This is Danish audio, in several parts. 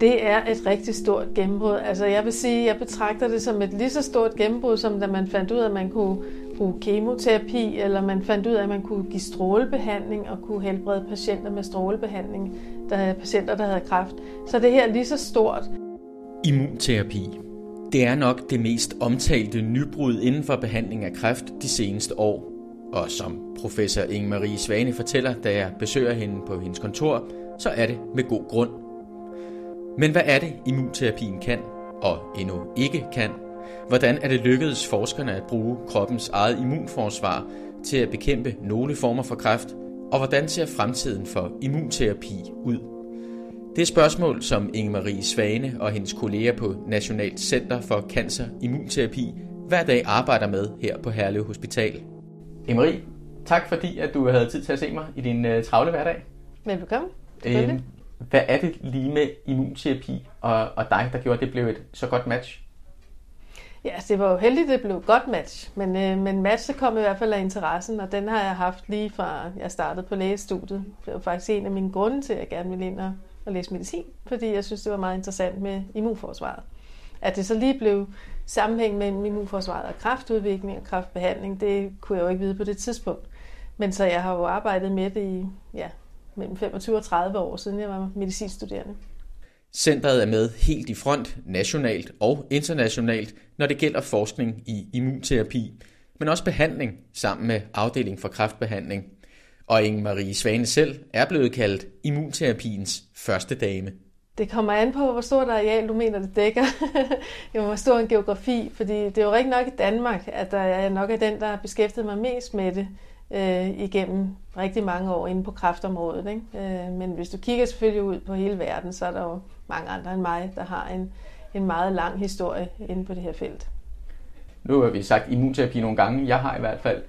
Det er et rigtig stort gennembrud. Altså jeg vil sige, jeg betragter det som et lige så stort gennembrud, som da man fandt ud af, at man kunne bruge kemoterapi, eller man fandt ud af, at man kunne give strålebehandling og kunne helbrede patienter med strålebehandling, der havde patienter, der havde kræft. Så det her er lige så stort. Immunterapi. Det er nok det mest omtalte nybrud inden for behandling af kræft de seneste år. Og som professor Inge-Marie Svane fortæller, da jeg besøger hende på hendes kontor, så er det med god grund. Men hvad er det, immunterapien kan, og endnu ikke kan? Hvordan er det lykkedes forskerne at bruge kroppens eget immunforsvar til at bekæmpe nogle former for kræft, og hvordan ser fremtiden for immunterapi ud? Det er spørgsmål, som Inge-Marie Svane og hendes kolleger på Nationalt Center for Cancer Immunterapi hver dag arbejder med her på Herlev Hospital. Inge-Marie, tak fordi at du havde tid til at se mig i din uh, travle hverdag. Velbekomme. Øhm, hvad er det lige med immunterapi og, og dig, der gjorde, at det blev et så godt match? Ja, altså, det var jo heldigt, det blev et godt match. Men, øh, men matchet kom i hvert fald af interessen, og den har jeg haft lige fra jeg startede på lægestudiet. Det var faktisk en af mine grunde til, at jeg gerne ville ind og, og læse medicin, fordi jeg synes, det var meget interessant med immunforsvaret. At det så lige blev sammenhæng mellem immunforsvaret og kræftudvikling og kræftbehandling, det kunne jeg jo ikke vide på det tidspunkt. Men så jeg har jo arbejdet med det i ja, mellem 25 og 30 år siden jeg var medicinstuderende. Centret er med helt i front, nationalt og internationalt, når det gælder forskning i immunterapi, men også behandling sammen med afdeling for kræftbehandling. Og Inge-Marie Svane selv er blevet kaldt immunterapiens første dame. Det kommer an på, hvor stort areal du mener, det dækker. hvor stor en geografi, fordi det er jo rigtig nok i Danmark, at der er nok af den, der har beskæftiget mig mest med det øh, igennem rigtig mange år inde på kræftområdet. Ikke? Øh, men hvis du kigger selvfølgelig ud på hele verden, så er der jo mange andre end mig, der har en, en meget lang historie inde på det her felt. Nu har vi sagt immunterapi nogle gange. Jeg har i hvert fald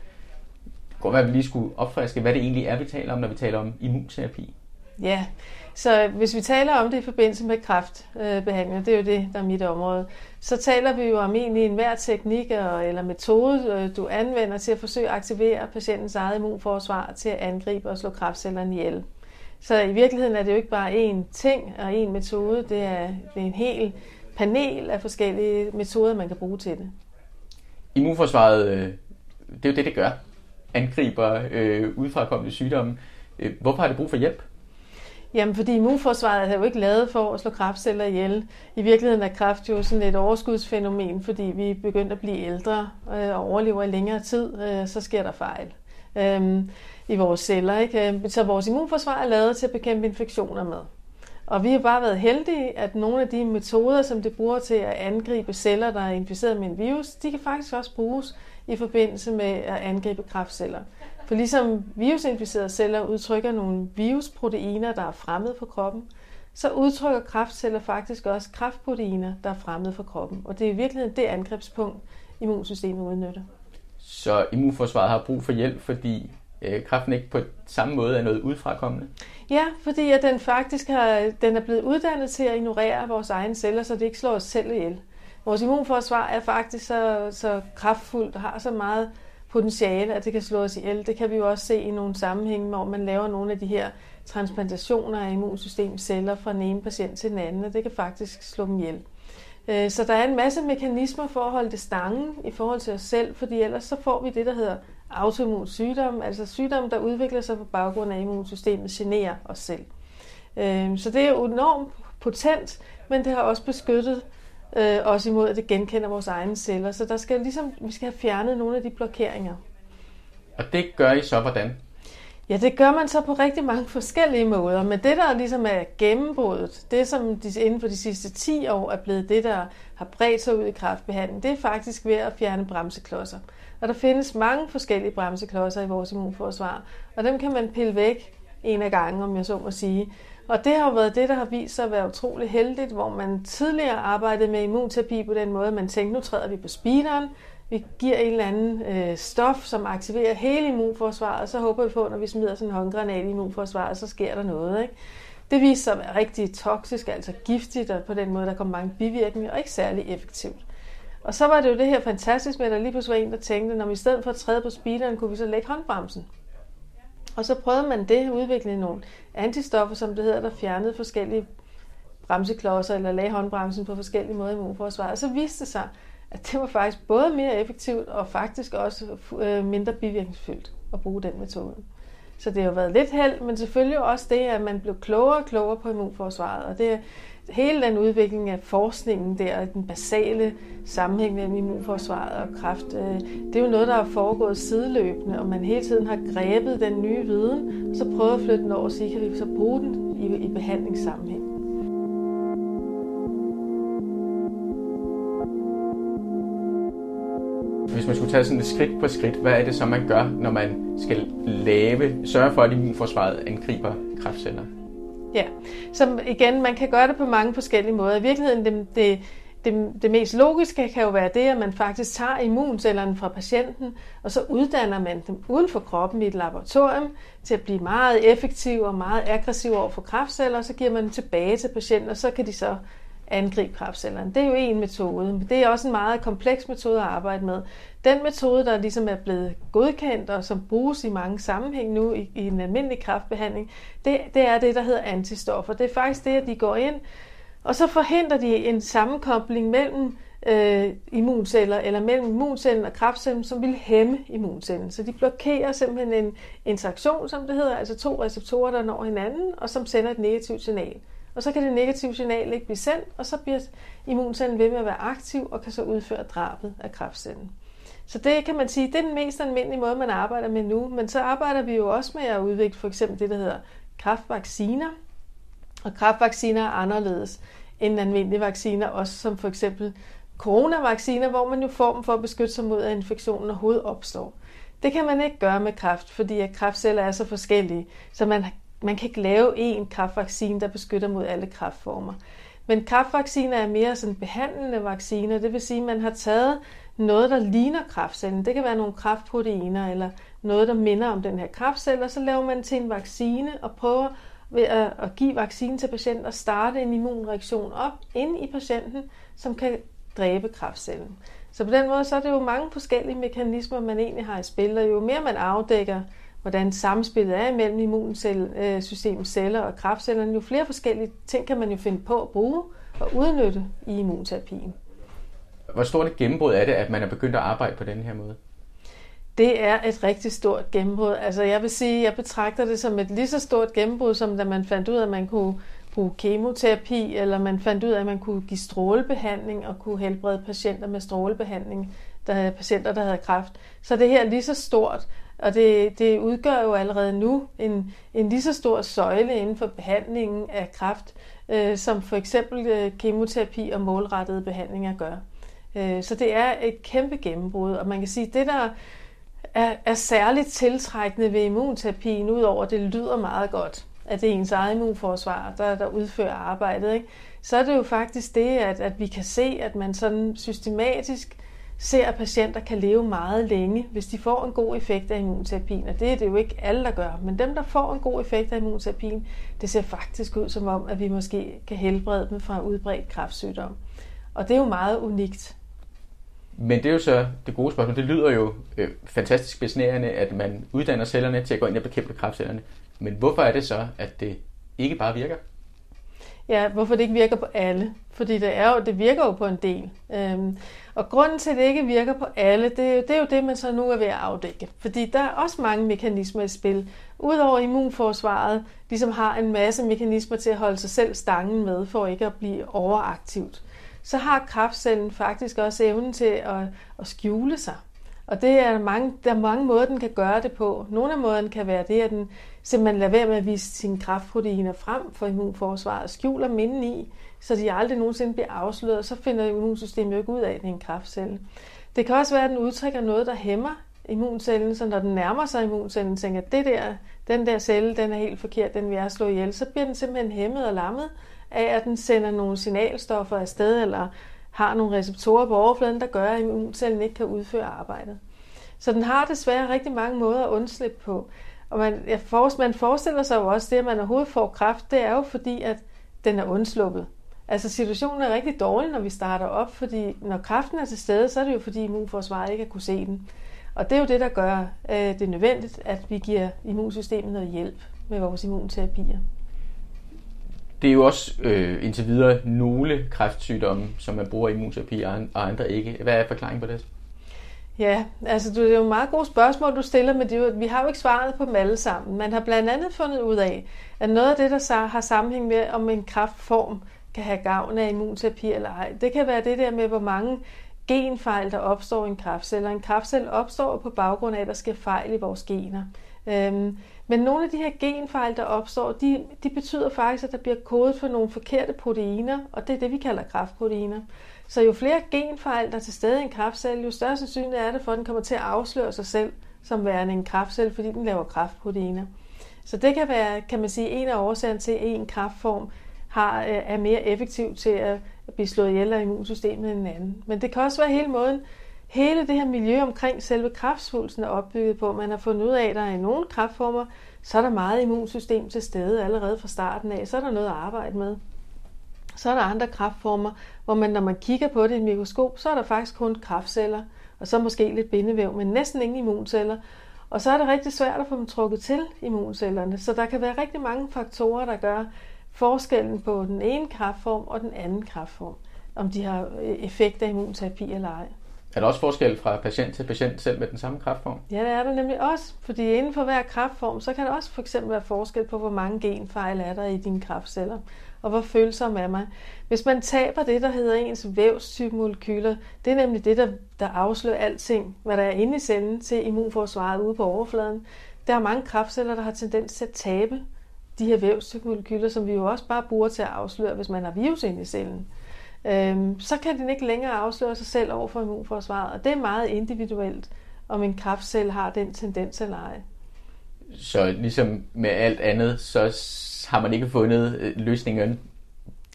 godt være, at vi lige skulle opfriske, hvad det egentlig er, vi taler om, når vi taler om immunterapi. Ja, så hvis vi taler om det i forbindelse med kræftbehandling, det er jo det, der er mit område, så taler vi jo om egentlig enhver teknik eller metode, øh, du anvender til at forsøge at aktivere patientens eget immunforsvar til at angribe og slå kræftcellerne ihjel. Så i virkeligheden er det jo ikke bare én ting og én metode, det er, det er en hel panel af forskellige metoder, man kan bruge til det. Immunforsvaret, øh, det er jo det, det gør. Angriber øh, udefrakommende sygdomme. Øh, hvorfor har det brug for hjælp? Jamen, fordi immunforsvaret er jo ikke lavet for at slå kræftceller ihjel. I virkeligheden er kræft jo sådan et overskudsfænomen, fordi vi er begyndt at blive ældre øh, og overlever i længere tid, øh, så sker der fejl øh, i vores celler. Ikke? Øhm, så vores immunforsvar er lavet til at bekæmpe infektioner med. Og vi har bare været heldige, at nogle af de metoder, som det bruger til at angribe celler, der er inficeret med en virus, de kan faktisk også bruges i forbindelse med at angribe kræftceller. For ligesom virusinficerede celler udtrykker nogle virusproteiner, der er fremmede for kroppen, så udtrykker kræftceller faktisk også kræftproteiner, der er fremmede for kroppen. Og det er i virkeligheden det angrebspunkt, immunsystemet udnytter. Så immunforsvaret har brug for hjælp, fordi øh, kræften ikke på samme måde er noget udefrakommende? Ja, fordi at den faktisk har, den er blevet uddannet til at ignorere vores egne celler, så det ikke slår os selv ihjel. Vores immunforsvar er faktisk så, så kraftfuldt og har så meget potentiale, at det kan slå os ihjel. Det kan vi jo også se i nogle sammenhænge, hvor man laver nogle af de her transplantationer af immunsystemceller fra den ene patient til den anden, og det kan faktisk slå dem ihjel. Øh, så der er en masse mekanismer for at holde det stangen i forhold til os selv, fordi ellers så får vi det, der hedder autoimmun sygdom, altså sygdom, der udvikler sig på baggrund af immunsystemet, generer os selv. Øh, så det er jo enormt potent, men det har også beskyttet øh, også imod, at det genkender vores egne celler. Så der skal ligesom, vi skal have fjernet nogle af de blokeringer. Og det gør I så hvordan? Ja, det gør man så på rigtig mange forskellige måder, men det, der ligesom er gennembruddet, det som de, inden for de sidste 10 år er blevet det, der har bredt sig ud i kraftbehandling, det er faktisk ved at fjerne bremseklodser. Og der findes mange forskellige bremseklodser i vores immunforsvar, og dem kan man pille væk en af gangen, om jeg så må sige. Og det har jo været det, der har vist sig at være utrolig heldigt, hvor man tidligere arbejdede med immunterapi på den måde, man tænkte, nu træder vi på speederen, vi giver en eller anden øh, stof, som aktiverer hele immunforsvaret, og så håber vi på, når vi smider sådan en håndgranat i immunforsvaret, så sker der noget. Ikke? Det viser sig at være rigtig toksisk, altså giftigt, og på den måde, der kommer mange bivirkninger, og ikke særlig effektivt. Og så var det jo det her fantastisk med, at der lige pludselig var en, der tænkte, når vi i stedet for at træde på speederen, kunne vi så lægge håndbremsen. Og så prøvede man det, udvikle nogle antistoffer, som det hedder, der fjernede forskellige bremseklodser eller lagde håndbremsen på forskellige måder i immunforsvaret. Og så viste det sig, at det var faktisk både mere effektivt og faktisk også øh, mindre bivirkningsfyldt at bruge den metode. Så det har været lidt held, men selvfølgelig også det, at man blev klogere og klogere på immunforsvaret. Og det, hele den udvikling af forskningen der, den basale sammenhæng mellem immunforsvaret og kræft, øh, det er jo noget, der er foregået sideløbende, og man hele tiden har grebet den nye viden, og så prøvet at flytte den over, så kan vi så bruge den i, i behandlingssammenhæng. Hvis man skulle tage sådan et skridt på skridt, hvad er det så, man gør, når man skal lave, sørge for, at immunforsvaret angriber kræftceller? Ja, så igen, man kan gøre det på mange forskellige måder. I virkeligheden, det, det, det, det mest logiske kan jo være det, at man faktisk tager immuncellerne fra patienten, og så uddanner man dem uden for kroppen i et laboratorium til at blive meget effektive og meget aggressive over for kræftceller, og så giver man dem tilbage til patienten, og så kan de så angribe kræftcellerne. Det er jo en metode, men det er også en meget kompleks metode at arbejde med. Den metode, der ligesom er blevet godkendt og som bruges i mange sammenhæng nu i, i en almindelig kræftbehandling, det, det er det, der hedder antistoffer. Det er faktisk det, at de går ind, og så forhindrer de en sammenkobling mellem øh, immunceller, eller mellem immuncellen og kræftcellen, som vil hæmme immuncellen. Så de blokerer simpelthen en interaktion, som det hedder, altså to receptorer, der når hinanden, og som sender et negativt signal. Og så kan det negative signal ikke blive sendt, og så bliver immuncellen ved med at være aktiv og kan så udføre drabet af kræftcellen. Så det kan man sige, det er den mest almindelige måde, man arbejder med nu. Men så arbejder vi jo også med at udvikle for eksempel det, der hedder kræftvacciner. Og kræftvacciner er anderledes end almindelige vacciner, også som for eksempel coronavacciner, hvor man jo får dem for at beskytte sig mod, at infektionen overhovedet opstår. Det kan man ikke gøre med kræft, fordi at kræftceller er så forskellige, så man man kan ikke lave en kræftvaccine, der beskytter mod alle kræftformer. Men kræftvacciner er mere sådan behandlende vacciner, det vil sige, at man har taget noget, der ligner kræftcellen. Det kan være nogle kræftproteiner eller noget, der minder om den her kræftcelle, og så laver man til en vaccine og prøver ved at, at give vaccinen til patienten og starte en immunreaktion op inde i patienten, som kan dræbe kræftcellen. Så på den måde så er det jo mange forskellige mekanismer, man egentlig har i spil, og jo mere man afdækker hvordan samspillet er mellem immunsystemets celler og kræftcellerne. Jo flere forskellige ting kan man jo finde på at bruge og udnytte i immunterapien. Hvor stort et gennembrud er det, at man er begyndt at arbejde på den her måde? Det er et rigtig stort gennembrud. Altså jeg vil sige, jeg betragter det som et lige så stort gennembrud, som da man fandt ud af, at man kunne bruge kemoterapi, eller man fandt ud af, at man kunne give strålebehandling og kunne helbrede patienter med strålebehandling, der er patienter, der havde kræft. Så det her er lige så stort, og det, det udgør jo allerede nu en, en lige så stor søjle inden for behandlingen af kræft, øh, som for eksempel øh, kemoterapi og målrettede behandlinger gør. Øh, så det er et kæmpe gennembrud, og man kan sige, at det der er, er særligt tiltrækkende ved immunterapien, udover at det lyder meget godt, at det er ens eget immunforsvar, der, der udfører arbejdet, ikke? så er det jo faktisk det, at, at vi kan se, at man sådan systematisk ser, at patienter kan leve meget længe, hvis de får en god effekt af immunterapien. Og det er det jo ikke alle, der gør. Men dem, der får en god effekt af immunterapien, det ser faktisk ud som om, at vi måske kan helbrede dem fra udbredt kræftsygdom. Og det er jo meget unikt. Men det er jo så det gode spørgsmål. Det lyder jo øh, fantastisk besnærende, at man uddanner cellerne til at gå ind og bekæmpe kræftcellerne. Men hvorfor er det så, at det ikke bare virker? Ja, hvorfor det ikke virker på alle. Fordi det, er jo, det virker jo på en del. Øhm, og grunden til, at det ikke virker på alle, det, det er jo det, man så nu er ved at afdække. Fordi der er også mange mekanismer i spil. Udover immunforsvaret ligesom har en masse mekanismer til at holde sig selv stangen med, for ikke at blive overaktivt. Så har kraftcellen faktisk også evnen til at, at skjule sig. Og det er mange, der er mange måder, den kan gøre det på. Nogle af måderne kan være det, at den simpelthen lader være med at vise sine kraftproteiner frem for immunforsvaret skjuler minden i, så de aldrig nogensinde bliver afsløret, så finder immunsystemet jo ikke ud af, at det er en kraftcelle. Det kan også være, at den udtrykker noget, der hæmmer immuncellen, så når den nærmer sig immuncellen, tænker, at det der, den der celle, den er helt forkert, den vil jeg slå ihjel, så bliver den simpelthen hæmmet og lammet af, at den sender nogle signalstoffer afsted, eller har nogle receptorer på overfladen, der gør, at immuncellen ikke kan udføre arbejdet. Så den har desværre rigtig mange måder at undslippe på. Og man, jeg for, man forestiller sig jo også, det at man overhovedet får kraft, det er jo fordi, at den er undsluppet. Altså situationen er rigtig dårlig, når vi starter op, fordi når kraften er til stede, så er det jo fordi immunforsvaret ikke har kunne se den. Og det er jo det, der gør øh, det nødvendigt, at vi giver immunsystemet noget hjælp med vores immunterapier. det er jo også øh, indtil videre nogle kræftsygdomme, som man bruger immunterapi, og andre ikke. Hvad er forklaringen på det? Ja, altså det er jo meget gode spørgsmål, du stiller, men det vi har jo ikke svaret på dem alle sammen. Man har blandt andet fundet ud af, at noget af det, der har sammenhæng med, om en kraftform kan have gavn af immunterapi eller ej, det kan være det der med, hvor mange genfejl, der opstår i en kraftcelle. En kraftcelle opstår på baggrund af, at der sker fejl i vores gener. Øhm, men nogle af de her genfejl, der opstår, de, de betyder faktisk, at der bliver kodet for nogle forkerte proteiner, og det er det, vi kalder kraftproteiner. Så jo flere genfejl, der er til stede i en kraftcelle, jo større sandsynlighed er det for, at den kommer til at afsløre sig selv som værende en kraftcelle, fordi den laver kraftproteiner. Så det kan være, kan man sige, en af årsagerne til, at en kraftform har, øh, er mere effektiv til at blive slået ihjel af immunsystemet end en anden. Men det kan også være hele måden, hele det her miljø omkring selve kræftsvulsten er opbygget på. Man har fundet ud af, at der er i nogle kræftformer, så er der meget immunsystem til stede allerede fra starten af. Så er der noget at arbejde med. Så er der andre kræftformer, hvor man, når man kigger på det i mikroskop, så er der faktisk kun kræftceller, og så måske lidt bindevæv, men næsten ingen immunceller. Og så er det rigtig svært at få dem trukket til immuncellerne. Så der kan være rigtig mange faktorer, der gør forskellen på den ene kræftform og den anden kræftform, om de har effekt af immunterapi eller ej. Er der også forskel fra patient til patient selv med den samme kræftform? Ja, det er der nemlig også, fordi inden for hver kræftform, så kan der også for eksempel være forskel på, hvor mange genfejl er der i dine kræftceller, og hvor følsom er man. Hvis man taber det, der hedder ens vævstypemolekyler, det er nemlig det, der, der afslører alting, hvad der er inde i cellen til immunforsvaret ude på overfladen. Der er mange kræftceller, der har tendens til at tabe de her vævstypemolekyler, som vi jo også bare bruger til at afsløre, hvis man har virus inde i cellen øhm, så kan den ikke længere afsløre sig selv over for immunforsvaret. Og det er meget individuelt, om en kraftcelle har den tendens eller ej. Så ligesom med alt andet, så har man ikke fundet øh, løsningen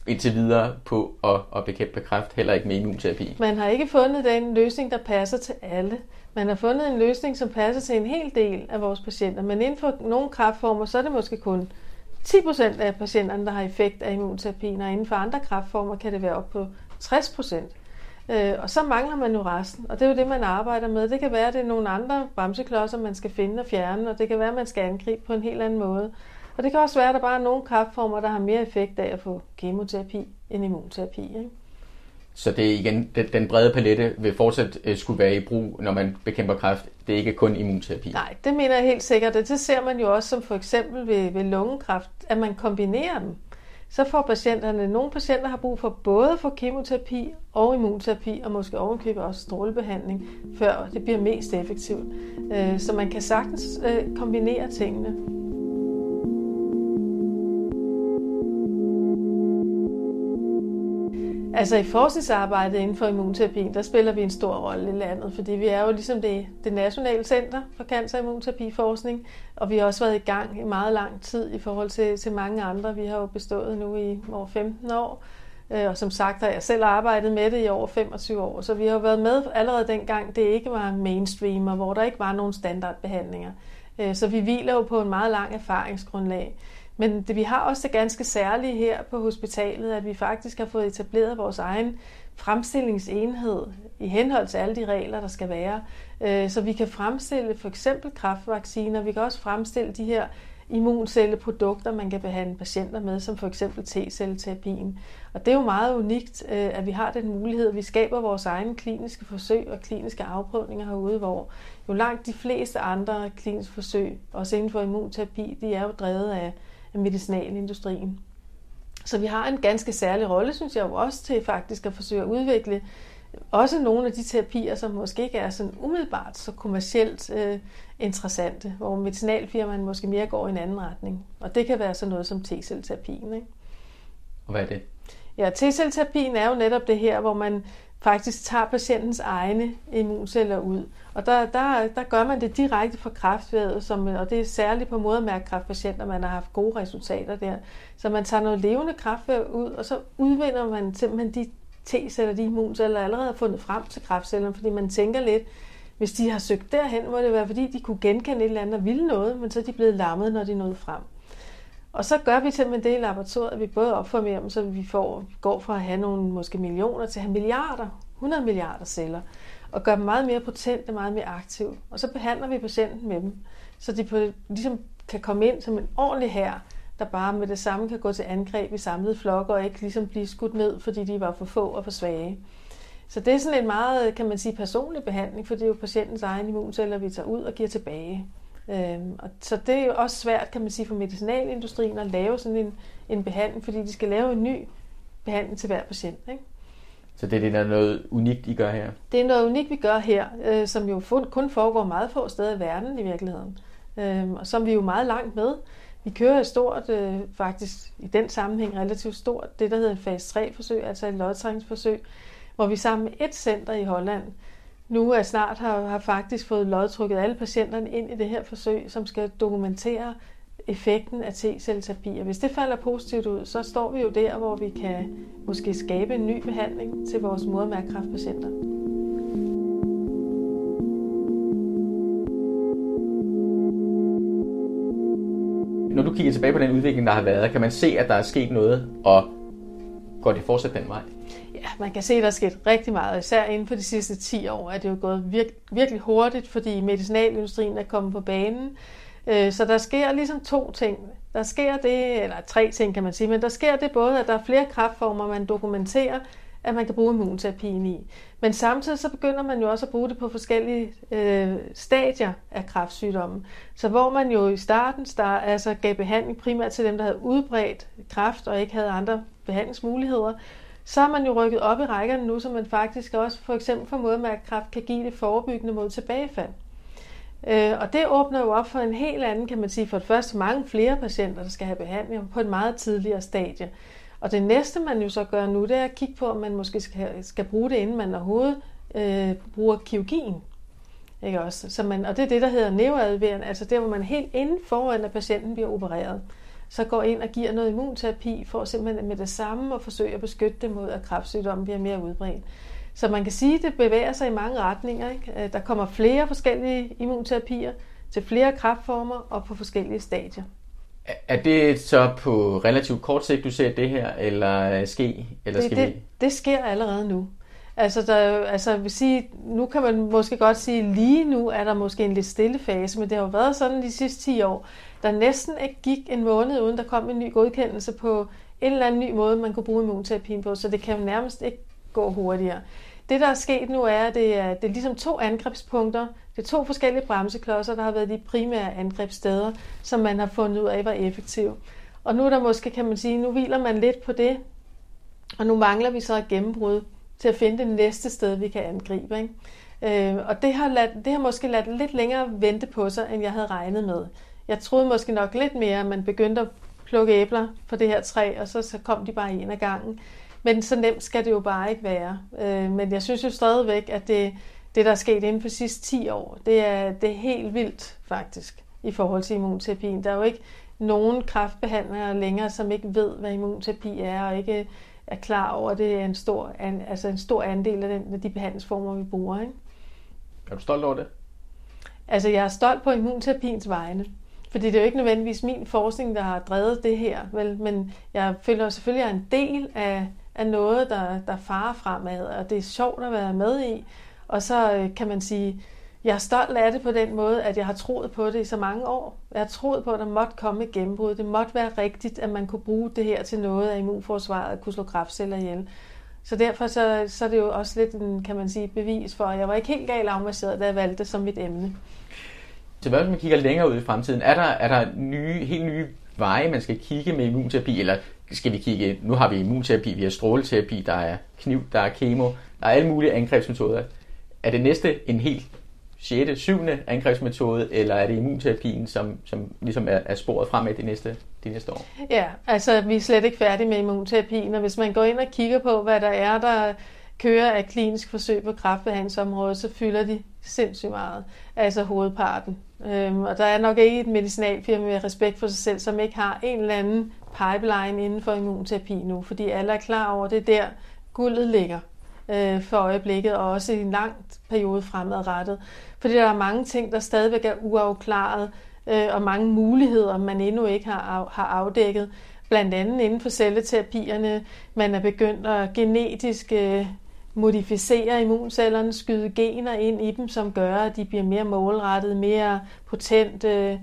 indtil videre på at, at bekæmpe kræft, heller ikke med immunterapi. Man har ikke fundet den løsning, der passer til alle. Man har fundet en løsning, som passer til en hel del af vores patienter, men inden for nogle kræftformer, så er det måske kun 10% af patienterne, der har effekt af immunterapien, og inden for andre kræftformer kan det være op på 60%. Øh, og så mangler man jo resten, og det er jo det, man arbejder med. Det kan være, at det er nogle andre bremseklodser, man skal finde og fjerne, og det kan være, at man skal angribe på en helt anden måde. Og det kan også være, at der bare er nogle kræftformer, der har mere effekt af at få kemoterapi end immunterapi. Ikke? Så det er igen, den brede palette vil fortsat øh, skulle være i brug, når man bekæmper kræft. Det er ikke kun immunterapi. Nej, det mener jeg helt sikkert. Det ser man jo også som for eksempel ved, ved lungekræft, at man kombinerer dem. Så får patienterne, nogle patienter har brug for både få kemoterapi og immunterapi, og måske ovenkøbe også strålebehandling, før det bliver mest effektivt. Øh, så man kan sagtens øh, kombinere tingene. Altså i forskningsarbejdet inden for immunterapien, der spiller vi en stor rolle i landet, fordi vi er jo ligesom det, det nationale center for cancer- og immunterapiforskning, og vi har også været i gang i meget lang tid i forhold til, til mange andre. Vi har jo bestået nu i over 15 år, øh, og som sagt har jeg selv arbejdet med det i over 25 år, så vi har været med allerede dengang, det ikke var mainstream, og hvor der ikke var nogen standardbehandlinger. Øh, så vi hviler jo på en meget lang erfaringsgrundlag. Men det, vi har også det ganske særlige her på hospitalet, at vi faktisk har fået etableret vores egen fremstillingsenhed i henhold til alle de regler, der skal være. Øh, så vi kan fremstille for eksempel kraftvacciner, vi kan også fremstille de her immuncelleprodukter, man kan behandle patienter med, som for eksempel T-celleterapien. Og det er jo meget unikt, øh, at vi har den mulighed. Vi skaber vores egne kliniske forsøg og kliniske afprøvninger herude, hvor jo langt de fleste andre kliniske forsøg, også inden for immunterapi, de er jo drevet af medicinalindustrien. Så vi har en ganske særlig rolle, synes jeg jo også, til faktisk at forsøge at udvikle også nogle af de terapier, som måske ikke er sådan umiddelbart så kommercielt øh, interessante, hvor medicinalfirmaen måske mere går i en anden retning. Og det kan være sådan noget som T-celleterapien. Ikke? Og hvad er det? Ja, T-celleterapien er jo netop det her, hvor man faktisk tager patientens egne immunceller ud. Og der, der, der gør man det direkte fra kræftværet, som, og det er særligt på modermærkekræftpatienter, man har haft gode resultater der. Så man tager noget levende kræftvæv ud, og så udvinder man simpelthen de T-celler, de immunceller, allerede har fundet frem til kræftcellerne, fordi man tænker lidt, hvis de har søgt derhen, må det være, fordi de kunne genkende et eller andet og ville noget, men så er de blevet lammet, når de nåede frem. Og så gør vi simpelthen det i laboratoriet, at vi både opformerer dem, så vi får, går fra at have nogle måske millioner til at have milliarder, 100 milliarder celler, og gør dem meget mere potente, meget mere aktive. Og så behandler vi patienten med dem, så de på, ligesom kan komme ind som en ordentlig her der bare med det samme kan gå til angreb i samlede flokke og ikke ligesom blive skudt ned, fordi de var for få og for svage. Så det er sådan en meget, kan man sige, personlig behandling, for det er jo patientens egen immunceller, vi tager ud og giver tilbage. Øhm, og så det er jo også svært, kan man sige, for medicinalindustrien at lave sådan en, en behandling, fordi de skal lave en ny behandling til hver patient. Ikke? Så det er, det er noget unikt, I gør her? Det er noget unikt, vi gør her, øh, som jo kun foregår meget få steder i verden i virkeligheden. Øh, og som vi er jo meget langt med. Vi kører et stort, øh, faktisk i den sammenhæng relativt stort, det der hedder en fase 3-forsøg, altså et lodtrækningsforsøg, hvor vi sammen med et center i Holland nu er snart har, har faktisk fået lodtrykket alle patienterne ind i det her forsøg, som skal dokumentere effekten af T-celleterapi. Og hvis det falder positivt ud, så står vi jo der, hvor vi kan måske skabe en ny behandling til vores modermærkekræftpatienter. Når du kigger tilbage på den udvikling, der har været, kan man se, at der er sket noget, og går det fortsat den vej? Ja, man kan se, at der er sket rigtig meget. Især inden for de sidste 10 år at det jo gået vir- virkelig hurtigt, fordi medicinalindustrien er kommet på banen. Øh, så der sker ligesom to ting. Der sker det, eller tre ting kan man sige, men der sker det både, at der er flere kraftformer, man dokumenterer, at man kan bruge immunterapien i. Men samtidig så begynder man jo også at bruge det på forskellige øh, stadier af kræftsygdommen. Så hvor man jo i starten start, altså gav behandling primært til dem, der havde udbredt kræft og ikke havde andre behandlingsmuligheder, så har man jo rykket op i rækkerne nu, så man faktisk også for eksempel for modermærkekræft kan give det forebyggende mod tilbagefald. Øh, og det åbner jo op for en helt anden, kan man sige, for det første mange flere patienter, der skal have behandling på et meget tidligere stadie. Og det næste, man jo så gør nu, det er at kigge på, om man måske skal, skal bruge det, inden man overhovedet øh, bruger kirurgien. Ikke også? Så man, og det er det, der hedder neoadverende, altså der, hvor man helt inden foran, at patienten bliver opereret, så går ind og giver noget immunterapi for simpelthen med det samme at forsøge at beskytte det mod, at kræftsygdommen bliver mere udbredt. Så man kan sige, at det bevæger sig i mange retninger. Ikke? Der kommer flere forskellige immunterapier til flere kræftformer og på forskellige stadier. Er det så på relativt kort sigt, du ser det her, eller ske? Eller det, skal det, vi... det sker allerede nu. Altså, der, altså vil sige, nu kan man måske godt sige, lige nu er der måske en lidt stille fase, men det har jo været sådan de sidste 10 år. Der næsten ikke gik en måned, uden der kom en ny godkendelse på en eller anden ny måde, man kunne bruge immunterapien på, så det kan jo nærmest ikke gå hurtigere. Det, der er sket nu, er, at det er, det er ligesom to angrebspunkter. Det er to forskellige bremseklodser, der har været de primære angrebssteder, som man har fundet ud af var effektive. Og nu er der måske, kan man sige, nu hviler man lidt på det, og nu mangler vi så et gennembrud til at finde det næste sted, vi kan angribe. Ikke? Øh, og det har, lad, det har måske ladt lidt længere vente på sig, end jeg havde regnet med. Jeg troede måske nok lidt mere, at man begyndte at plukke æbler på det her træ, og så, så kom de bare en af gangen. Men så nemt skal det jo bare ikke være. Øh, men jeg synes jo stadigvæk, at det, det, der er sket inden for de sidste 10 år, det er, det er helt vildt faktisk i forhold til immunterapien. Der er jo ikke nogen kraftbehandlere længere, som ikke ved, hvad immunterapi er, og ikke er klar over, at det er en stor, altså en stor andel af, den, af de behandlingsformer, vi bruger. Ikke? Er du stolt over det? Altså, jeg er stolt på immunterapiens vegne. Fordi det er jo ikke nødvendigvis min forskning, der har drevet det her, vel? men jeg føler selvfølgelig, at jeg er en del af, af noget, der, der farer fremad, og det er sjovt at være med i. Og så øh, kan man sige, jeg er stolt af det på den måde, at jeg har troet på det i så mange år. Jeg har troet på, at der måtte komme et gennembrud. Det måtte være rigtigt, at man kunne bruge det her til noget af immunforsvaret, at kunne slå kraftceller ihjel. Så derfor så, så er det jo også lidt en, kan man sige, bevis for, at jeg var ikke helt galt afmasseret, da jeg valgte det som mit emne. Så hvad man kigger længere ud i fremtiden? Er der, er der nye, helt nye veje, man skal kigge med immunterapi, eller skal vi kigge, nu har vi immunterapi, vi har stråleterapi, der er kniv, der er kemo, der er alle mulige angrebsmetoder. Er det næste en helt 6., 7. angrebsmetode, eller er det immunterapien, som, som ligesom er, er sporet fremad de næste, de næste år? Ja, altså vi er slet ikke færdige med immunterapien, og hvis man går ind og kigger på, hvad der er, der kører af klinisk forsøg på kræftbehandlingsområdet, så fylder de sindssygt meget, altså hovedparten. Øhm, og der er nok ikke et medicinalfirma med respekt for sig selv, som ikke har en eller anden pipeline inden for immunterapi nu, fordi alle er klar over, at det er der guldet ligger øh, for øjeblikket, og også i en lang periode fremadrettet. Fordi der er mange ting, der stadigvæk er uafklaret, øh, og mange muligheder, man endnu ikke har, har afdækket. Blandt andet inden for celleterapierne, man er begyndt at genetisk øh, modificere immuncellerne, skyde gener ind i dem, som gør, at de bliver mere målrettet, mere potente,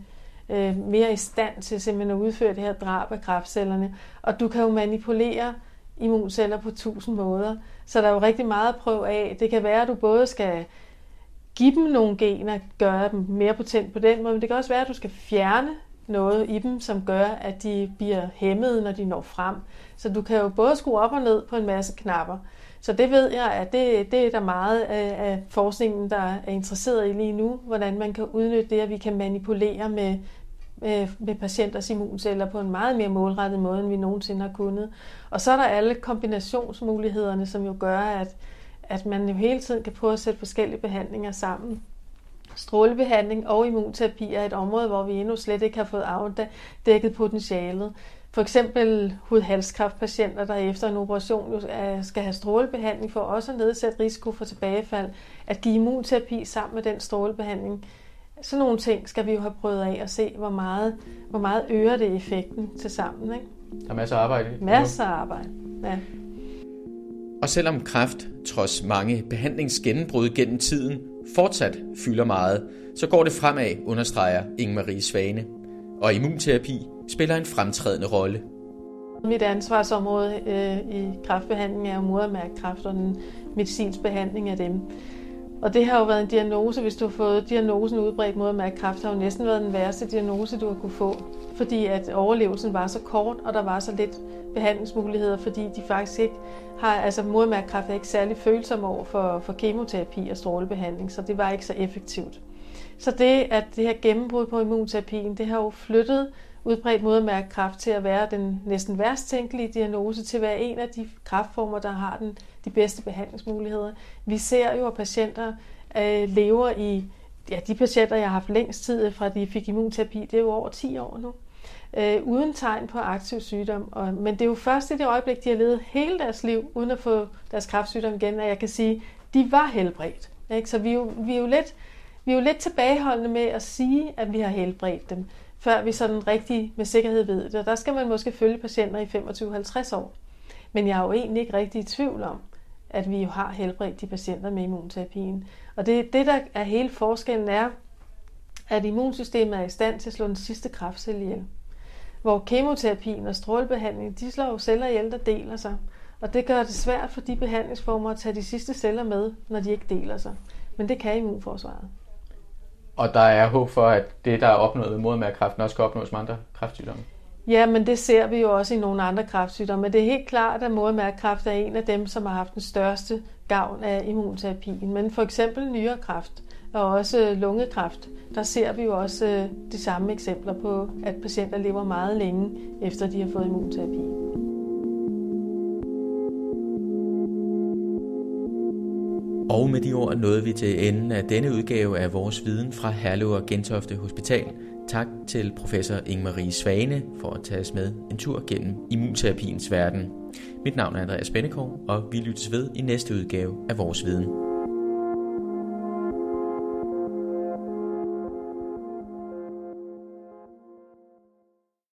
øh, mere i stand til simpelthen at udføre det her drab af kræftcellerne. Og du kan jo manipulere immunceller på tusind måder. Så der er jo rigtig meget at prøve af. Det kan være, at du både skal give dem nogle gener, gøre dem mere potent på den måde, men det kan også være, at du skal fjerne noget i dem, som gør, at de bliver hæmmet, når de når frem. Så du kan jo både skrue op og ned på en masse knapper. Så det ved jeg, at det, det er der meget af, af forskningen, der er interesseret i lige nu, hvordan man kan udnytte det, at vi kan manipulere med, Øh, med, patienters immunceller på en meget mere målrettet måde, end vi nogensinde har kunnet. Og så er der alle kombinationsmulighederne, som jo gør, at, at man jo hele tiden kan prøve at sætte forskellige behandlinger sammen. Strålebehandling og immunterapi er et område, hvor vi endnu slet ikke har fået afdækket potentialet. For eksempel hud-halskræftpatienter, der efter en operation jo øh, skal have strålebehandling for også at nedsætte risiko for tilbagefald, at give immunterapi sammen med den strålebehandling. Sådan nogle ting skal vi jo have prøvet af at se, hvor meget, hvor meget øger det effekten til sammen. Ikke? Der er masser af arbejde. Masser af arbejde, ja. Og selvom kræft, trods mange behandlingsgennembrud gennem tiden, fortsat fylder meget, så går det fremad, understreger Inge-Marie Svane. Og immunterapi spiller en fremtrædende rolle. Mit ansvarsområde øh, i kræftbehandling er jo modermærkekræft og den medicinsk behandling af dem. Og det har jo været en diagnose, hvis du har fået diagnosen udbredt modermærkekræft, har jo næsten været den værste diagnose, du har kunne få. Fordi at overlevelsen var så kort, og der var så lidt behandlingsmuligheder, fordi de faktisk ikke har, altså modermærkekræft er ikke særlig følsom over for, for kemoterapi og strålebehandling, så det var ikke så effektivt. Så det, at det her gennembrud på immunterapien, det har jo flyttet udbredt modermærkekræft til at være den næsten værst tænkelige diagnose, til at være en af de kræftformer, der har den, de bedste behandlingsmuligheder. Vi ser jo, at patienter øh, lever i, ja, de patienter, jeg har haft længst tid fra de fik immunterapi, det er jo over 10 år nu, øh, uden tegn på aktiv sygdom. Og, men det er jo først i det øjeblik, de har levet hele deres liv, uden at få deres kræftsygdom igen, at jeg kan sige, de var helbredt. Ikke? Så vi er, jo, vi, er jo lidt, vi er jo lidt tilbageholdende med at sige, at vi har helbredt dem før vi sådan rigtig med sikkerhed ved det. Og der skal man måske følge patienter i 25-50 år. Men jeg er jo egentlig ikke rigtig i tvivl om, at vi jo har helbredt de patienter med immunterapien. Og det, det der er hele forskellen er, at immunsystemet er i stand til at slå den sidste kraftcelle ihjel. Hvor kemoterapien og strålebehandling, de slår jo celler ihjel, der deler sig. Og det gør det svært for de behandlingsformer at tage de sidste celler med, når de ikke deler sig. Men det kan immunforsvaret. Og der er håb for, at det, der er opnået med modermærkræften, også kan opnås med andre kræftsygdomme? Ja, men det ser vi jo også i nogle andre kræftsygdomme. Men det er helt klart, at modermærkræft er en af dem, som har haft den største gavn af immunterapien. Men for eksempel nyrekræft og også lungekræft, der ser vi jo også øh, de samme eksempler på, at patienter lever meget længe efter de har fået immunterapi. Og med de ord nåede vi til enden af denne udgave af vores viden fra Herlev og Gentofte Hospital. Tak til professor Ingmarie Svane for at tage os med en tur gennem immunterapiens verden. Mit navn er Andreas Bennekov, og vi lyttes ved i næste udgave af vores viden.